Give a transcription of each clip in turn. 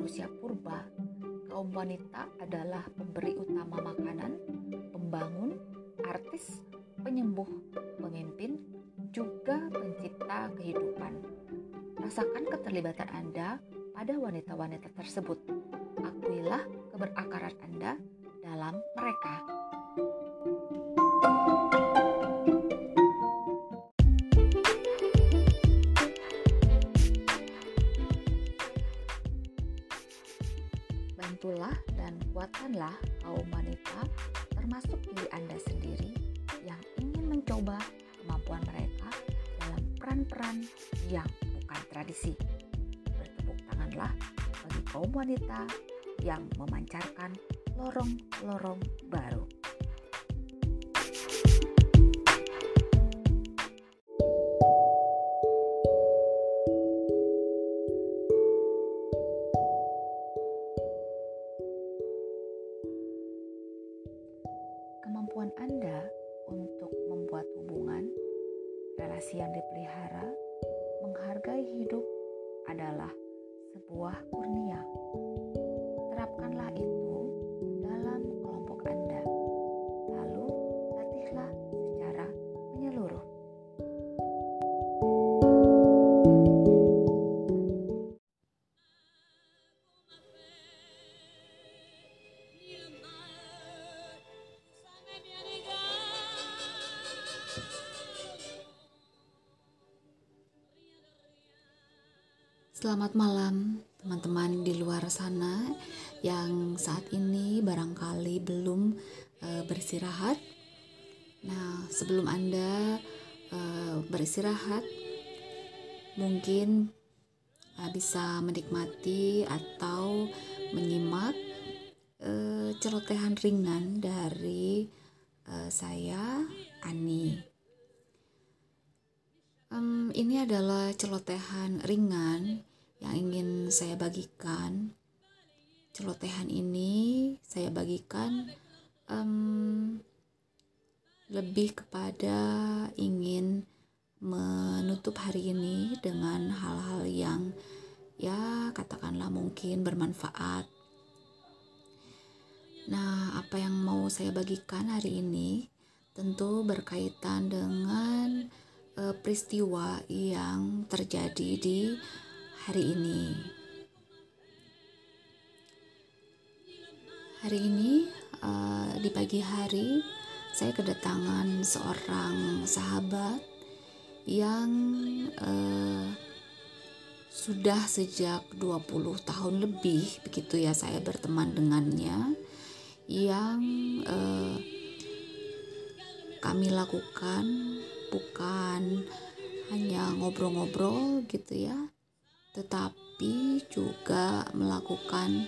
manusia purba, kaum wanita adalah pemberi utama makanan, pembangun, artis, penyembuh, pemimpin, juga pencipta kehidupan. Rasakan keterlibatan Anda pada wanita-wanita tersebut. Akuilah keberakaran Anda dalam mereka. Bantulah dan kuatkanlah kaum wanita, termasuk diri Anda sendiri, yang ingin mencoba kemampuan mereka dalam peran-peran yang bukan tradisi. Bertepuk tanganlah bagi kaum wanita yang memancarkan lorong-lorong baru. Selamat malam teman-teman di luar sana yang saat ini barangkali belum uh, beristirahat. Nah, sebelum Anda uh, beristirahat, mungkin uh, bisa menikmati atau menyimak uh, celotehan ringan dari uh, saya, Ani. Um, ini adalah celotehan ringan yang ingin saya bagikan. Celotehan ini saya bagikan um, lebih kepada ingin menutup hari ini dengan hal-hal yang ya katakanlah mungkin bermanfaat. Nah, apa yang mau saya bagikan hari ini tentu berkaitan dengan uh, peristiwa yang terjadi di hari ini. Hari ini uh, di pagi hari saya kedatangan seorang sahabat yang uh, sudah sejak 20 tahun lebih begitu ya saya berteman dengannya yang uh, kami lakukan bukan hanya ngobrol-ngobrol gitu ya tetapi juga melakukan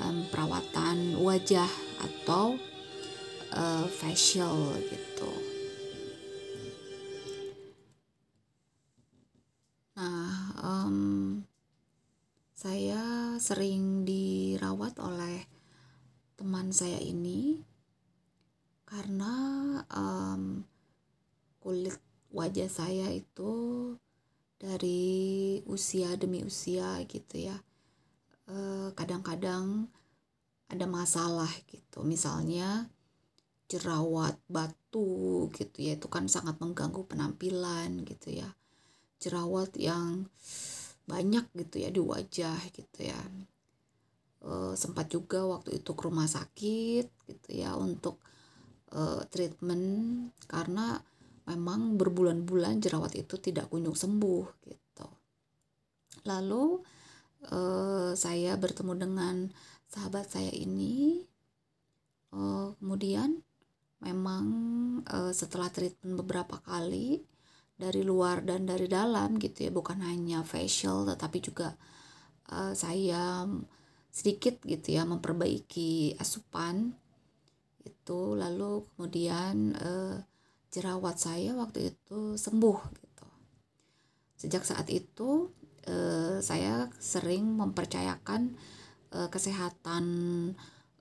um, perawatan wajah atau uh, facial gitu. Nah, um, saya sering dirawat oleh teman saya ini karena um, kulit wajah saya itu dari usia demi usia gitu ya. Kadang-kadang ada masalah gitu. Misalnya jerawat batu gitu ya itu kan sangat mengganggu penampilan gitu ya. Jerawat yang banyak gitu ya di wajah gitu ya. E, sempat juga waktu itu ke rumah sakit gitu ya untuk e, treatment karena memang berbulan-bulan jerawat itu tidak kunjung sembuh gitu. Lalu eh, saya bertemu dengan sahabat saya ini, eh, kemudian memang eh, setelah treatment beberapa kali dari luar dan dari dalam gitu ya, bukan hanya facial tetapi juga eh, saya sedikit gitu ya memperbaiki asupan itu lalu kemudian eh, jerawat saya waktu itu sembuh gitu. Sejak saat itu eh, saya sering mempercayakan eh, kesehatan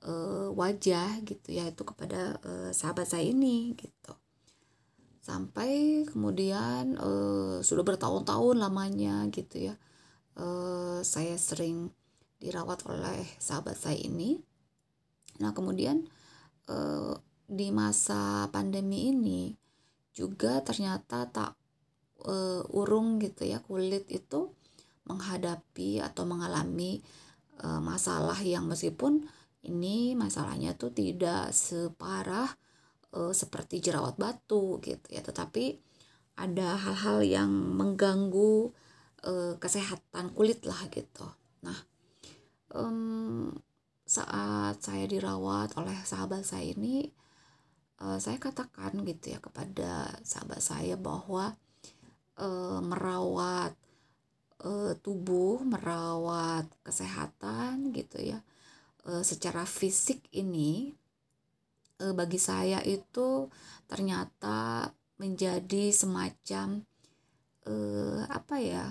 eh, wajah gitu ya itu kepada eh, sahabat saya ini gitu. Sampai kemudian eh, sudah bertahun-tahun lamanya gitu ya. Eh, saya sering dirawat oleh sahabat saya ini. Nah, kemudian eh, di masa pandemi ini juga ternyata tak uh, urung gitu ya kulit itu menghadapi atau mengalami uh, masalah yang meskipun ini masalahnya tuh tidak separah uh, seperti jerawat batu gitu ya. Tetapi ada hal-hal yang mengganggu uh, kesehatan kulit lah gitu. Nah um, saat saya dirawat oleh sahabat saya ini uh, saya katakan gitu ya kepada sahabat saya bahwa uh, merawat uh, tubuh, merawat kesehatan gitu ya, uh, secara fisik ini uh, bagi saya itu ternyata menjadi semacam uh, apa ya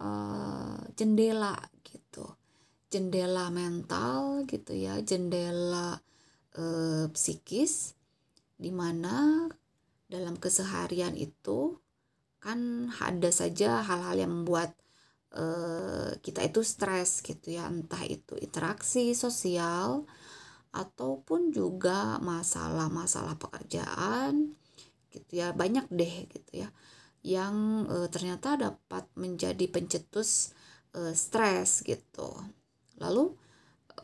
uh, jendela gitu, jendela mental gitu ya, jendela uh, psikis di mana dalam keseharian itu kan ada saja hal-hal yang membuat uh, kita itu stres gitu ya. Entah itu interaksi sosial ataupun juga masalah-masalah pekerjaan gitu ya. Banyak deh gitu ya yang uh, ternyata dapat menjadi pencetus uh, stres gitu. Lalu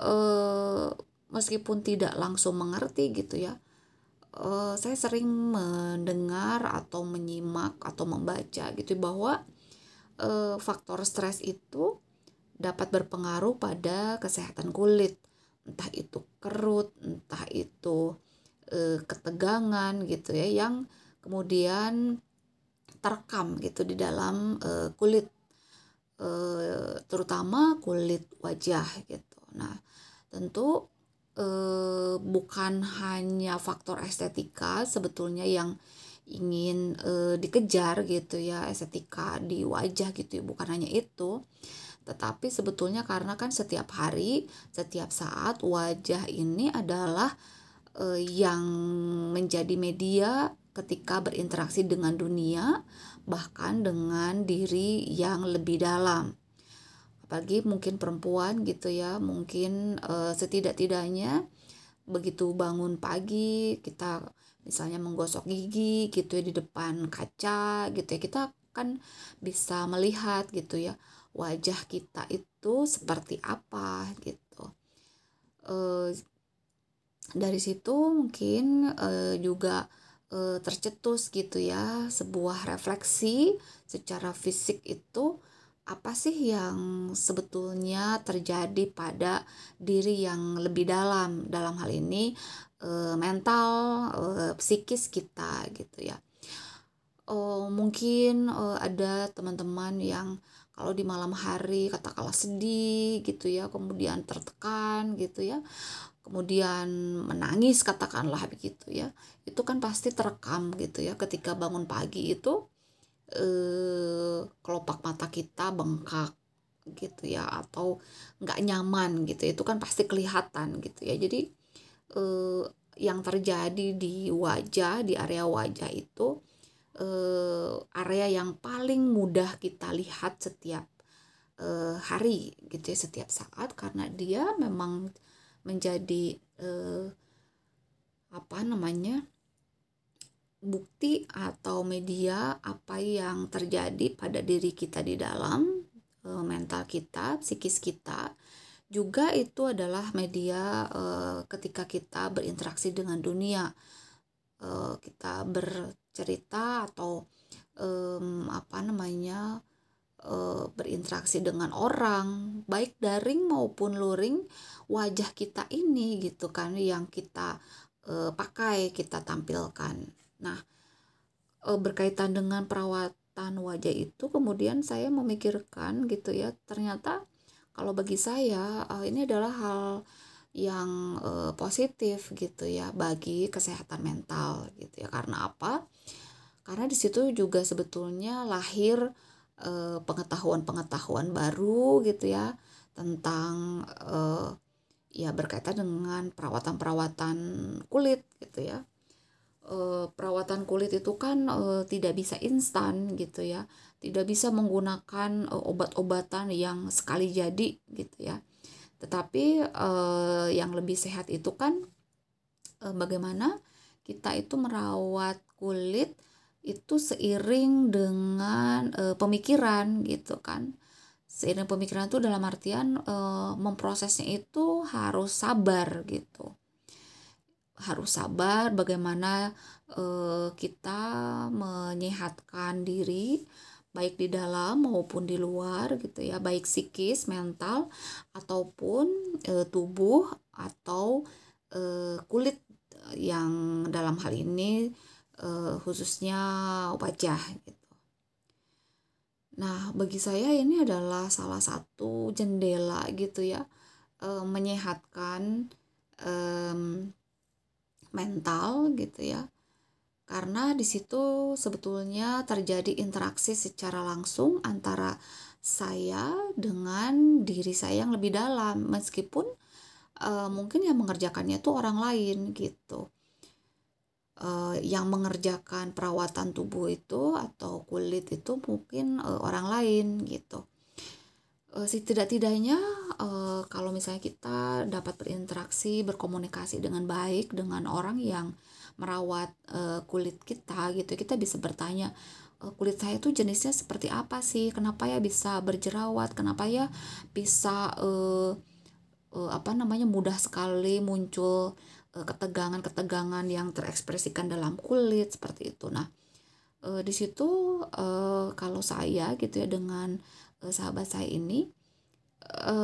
uh, meskipun tidak langsung mengerti gitu ya uh, saya sering mendengar atau menyimak atau membaca gitu bahwa uh, faktor stres itu dapat berpengaruh pada kesehatan kulit. Entah itu kerut entah itu uh, ketegangan gitu ya yang kemudian terekam gitu di dalam uh, kulit. Uh, terutama kulit wajah gitu. Nah tentu eh, bukan hanya faktor estetika sebetulnya yang ingin eh, dikejar gitu ya estetika di wajah gitu ya bukan hanya itu. Tetapi sebetulnya karena kan setiap hari setiap saat wajah ini adalah eh, yang menjadi media ketika berinteraksi dengan dunia bahkan dengan diri yang lebih dalam apalagi mungkin perempuan gitu ya mungkin uh, setidak-tidaknya begitu bangun pagi kita misalnya menggosok gigi gitu ya di depan kaca gitu ya kita kan bisa melihat gitu ya wajah kita itu seperti apa gitu. Uh, dari situ mungkin uh, juga uh, tercetus gitu ya sebuah refleksi secara fisik itu apa sih yang sebetulnya terjadi pada diri yang lebih dalam? Dalam hal ini e, mental e, psikis kita gitu ya. Oh mungkin e, ada teman-teman yang kalau di malam hari katakanlah sedih gitu ya kemudian tertekan gitu ya kemudian menangis katakanlah begitu ya itu kan pasti terekam gitu ya ketika bangun pagi itu eh, kelopak mata kita bengkak gitu ya atau nggak nyaman gitu itu kan pasti kelihatan gitu ya. Jadi eh, yang terjadi di wajah di area wajah itu eh, area yang paling mudah kita lihat setiap eh, hari gitu ya setiap saat karena dia memang menjadi eh, apa namanya bukti atau media apa yang terjadi pada diri kita di dalam e, mental kita, psikis kita. Juga itu adalah media e, ketika kita berinteraksi dengan dunia. E, kita bercerita atau apa namanya berinteraksi dengan orang, baik daring maupun luring, wajah kita ini gitu kan yang kita pakai, kita tampilkan. Nah, e, berkaitan dengan perawatan wajah itu kemudian saya memikirkan gitu ya, ternyata kalau bagi saya e, ini adalah hal yang e, positif gitu ya bagi kesehatan mental gitu ya. Karena apa? Karena di situ juga sebetulnya lahir pengetahuan-pengetahuan baru gitu ya tentang ya berkaitan dengan perawatan-perawatan kulit gitu ya uh, perawatan kulit itu kan uh, tidak bisa instan gitu ya. Tidak bisa menggunakan uh, obat-obatan yang sekali jadi gitu ya. Tetapi uh, yang lebih sehat itu kan uh, bagaimana kita itu merawat kulit itu seiring dengan uh, pemikiran gitu kan. Seiring pemikiran itu dalam artian uh, memprosesnya itu harus sabar gitu harus sabar bagaimana uh, kita menyehatkan diri baik di dalam maupun di luar gitu ya baik psikis mental ataupun uh, tubuh atau uh, kulit yang dalam hal ini uh, khususnya wajah gitu. Nah, bagi saya ini adalah salah satu jendela gitu ya, uh, menyehatkan um, mental gitu ya. Karena di situ sebetulnya terjadi interaksi secara langsung antara saya dengan diri saya yang lebih dalam. Meskipun uh, mungkin yang mengerjakannya tuh orang lain gitu. Uh, yang mengerjakan perawatan tubuh itu atau kulit itu mungkin uh, orang lain gitu setidak-tidaknya uh, kalau misalnya kita dapat berinteraksi berkomunikasi dengan baik dengan orang yang merawat uh, kulit kita gitu kita bisa bertanya kulit saya itu jenisnya seperti apa sih kenapa ya bisa berjerawat kenapa ya bisa uh, uh, apa namanya mudah sekali muncul Eh, ketegangan-ketegangan yang terekspresikan dalam kulit seperti itu. Nah, di situ kalau saya gitu ya dengan e, sahabat saya ini e,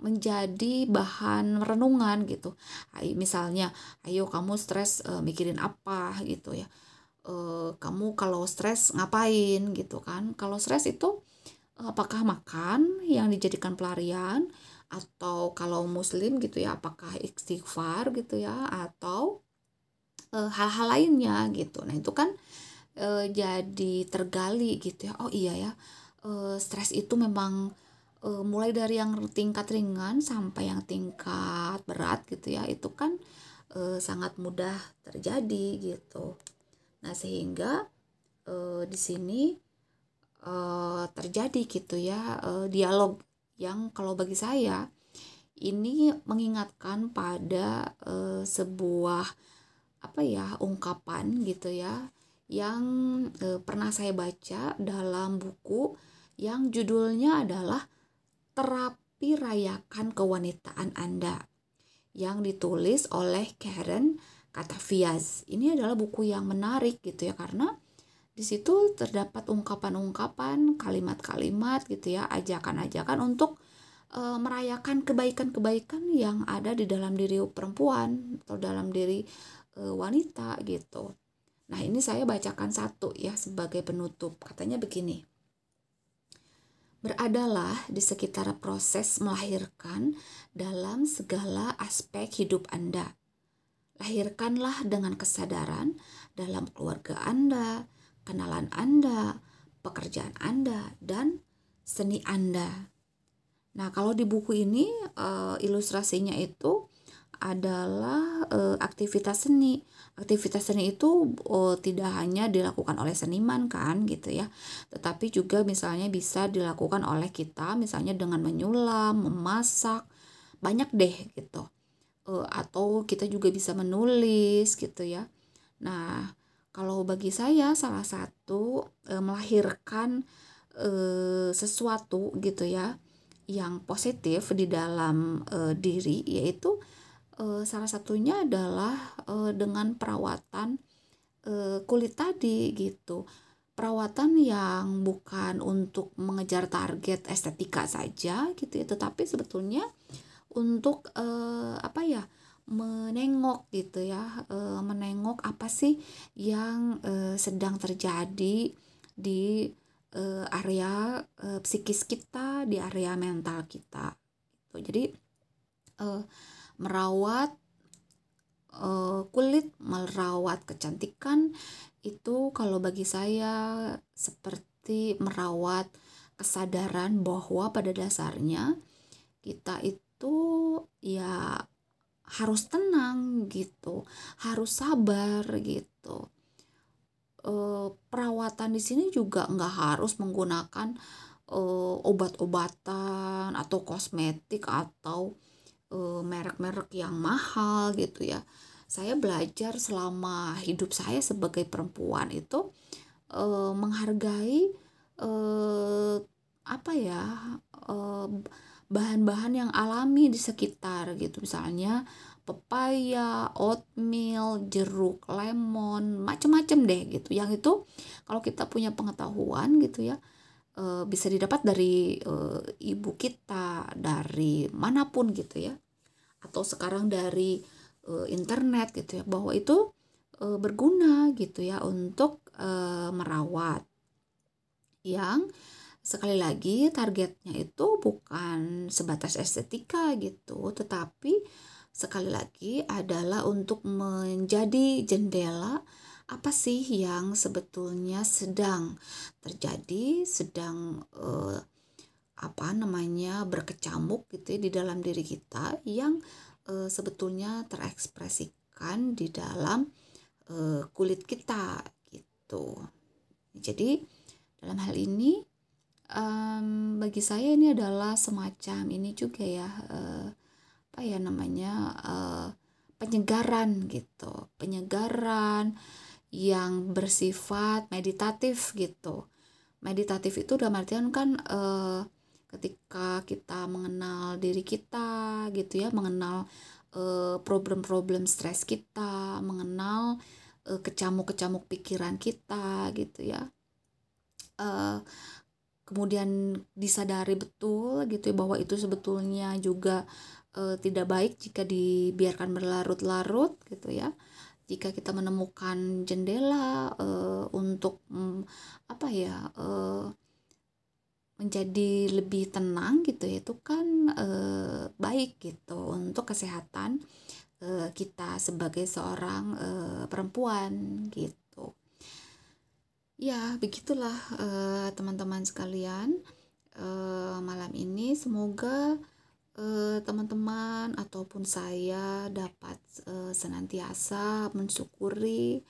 menjadi bahan renungan gitu. Misalnya, ayo kamu stres e, mikirin apa gitu ya. E, kamu kalau stres ngapain gitu kan? Kalau stres itu apakah makan yang dijadikan pelarian? atau kalau muslim gitu ya apakah istighfar gitu ya atau hal e, hal-hal lainnya gitu nah itu kan e, jadi tergali gitu ya oh iya ya e, stres itu memang e, mulai dari yang tingkat ringan sampai yang tingkat berat gitu ya itu kan e, sangat mudah terjadi gitu. Nah sehingga e, di sini e, terjadi gitu ya e, dialog yang kalau bagi saya ini mengingatkan pada uh, sebuah apa ya ungkapan gitu ya yang uh, pernah saya baca dalam buku yang judulnya adalah terapi rayakan kewanitaan Anda yang ditulis oleh Karen Katafiaz. Ini adalah buku yang menarik gitu ya karena di situ terdapat ungkapan-ungkapan, kalimat-kalimat gitu ya, ajakan-ajakan untuk e, merayakan kebaikan-kebaikan yang ada di dalam diri perempuan atau dalam diri e, wanita gitu. Nah, ini saya bacakan satu ya sebagai penutup. Katanya begini. Beradalah di sekitar proses melahirkan dalam segala aspek hidup Anda. Lahirkanlah dengan kesadaran dalam keluarga Anda, kenalan Anda, pekerjaan Anda, dan seni Anda. Nah, kalau di buku ini uh, ilustrasinya itu adalah uh, aktivitas seni. Aktivitas seni itu uh, tidak hanya dilakukan oleh seniman kan gitu ya, tetapi juga misalnya bisa dilakukan oleh kita misalnya dengan menyulam, memasak, banyak deh gitu. Uh, atau kita juga bisa menulis gitu ya. Nah, kalau bagi saya salah satu e, melahirkan e, sesuatu gitu ya yang positif di dalam e, diri yaitu e, salah satunya adalah e, dengan perawatan e, kulit tadi gitu. Perawatan yang bukan untuk mengejar target estetika saja gitu ya, tetapi sebetulnya untuk e, apa ya? menengok gitu ya e, menengok apa sih yang e, sedang terjadi di e, area e, psikis kita di area mental kita gitu jadi e, merawat e, kulit merawat kecantikan itu kalau bagi saya seperti merawat kesadaran bahwa pada dasarnya kita itu ya harus tenang gitu harus sabar gitu. E, perawatan di sini juga nggak harus menggunakan e, obat-obatan atau kosmetik atau merek-merek yang mahal gitu ya saya belajar selama hidup saya sebagai perempuan itu e, menghargai e, apa ya bahan-bahan yang alami di sekitar gitu misalnya pepaya, oatmeal, jeruk, lemon, macem-macem deh gitu. Yang itu kalau kita punya pengetahuan gitu ya e, bisa didapat dari e, ibu kita, dari mana pun gitu ya. Atau sekarang dari e, internet gitu ya bahwa itu e, berguna gitu ya untuk e, merawat. Yang sekali lagi targetnya itu bukan sebatas estetika gitu, tetapi sekali lagi adalah untuk menjadi jendela apa sih yang sebetulnya sedang terjadi, sedang eh, apa namanya berkecamuk gitu ya di dalam diri kita yang eh, sebetulnya terekspresikan di dalam eh, kulit kita gitu. Jadi dalam hal ini um, bagi saya ini adalah semacam ini juga ya uh, apa ya namanya uh, penyegaran gitu penyegaran yang bersifat meditatif gitu. Meditatif itu udah artian kan uh, ketika kita mengenal diri kita gitu ya mengenal problem-problem stres kita mengenal kecamuk-kecamuk pikiran kita gitu ya. Uh, kemudian disadari betul gitu ya bahwa itu sebetulnya juga e, tidak baik jika dibiarkan berlarut-larut gitu ya jika kita menemukan jendela e, untuk mm, apa ya e, menjadi lebih tenang gitu ya itu kan e, baik gitu untuk kesehatan e, kita sebagai seorang e, perempuan gitu Ya, begitulah teman teman-teman sekalian. Uh, malam ini semoga teman teman-teman ataupun saya dapat uh, senantiasa mensyukuri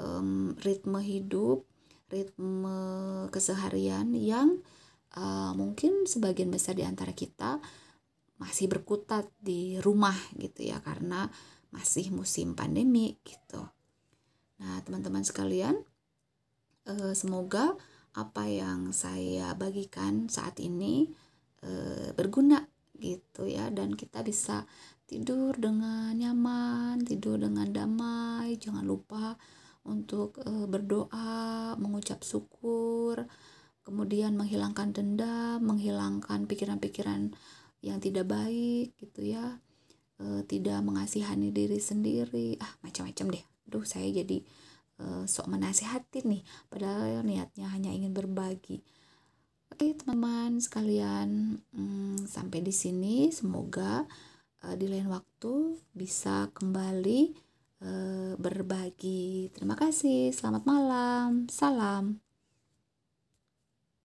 um, ritme hidup, ritme keseharian yang uh, mungkin sebagian besar di antara kita masih berkutat di rumah gitu ya karena masih musim pandemi gitu. Nah, teman-teman sekalian, uh, semoga apa yang saya bagikan saat ini uh, berguna gitu ya dan kita bisa tidur dengan nyaman, tidur dengan damai. Jangan lupa untuk uh, berdoa, mengucap syukur, kemudian menghilangkan dendam, menghilangkan pikiran-pikiran yang tidak baik gitu ya. Uh, tidak mengasihani diri sendiri. Ah, macam-macam deh. Duh, saya jadi uh, sok menasihati nih padahal niatnya hanya ingin berbagi oke teman-teman sekalian hmm, sampai di sini. Semoga uh, di lain waktu bisa kembali uh, berbagi. Terima kasih. Selamat malam. Salam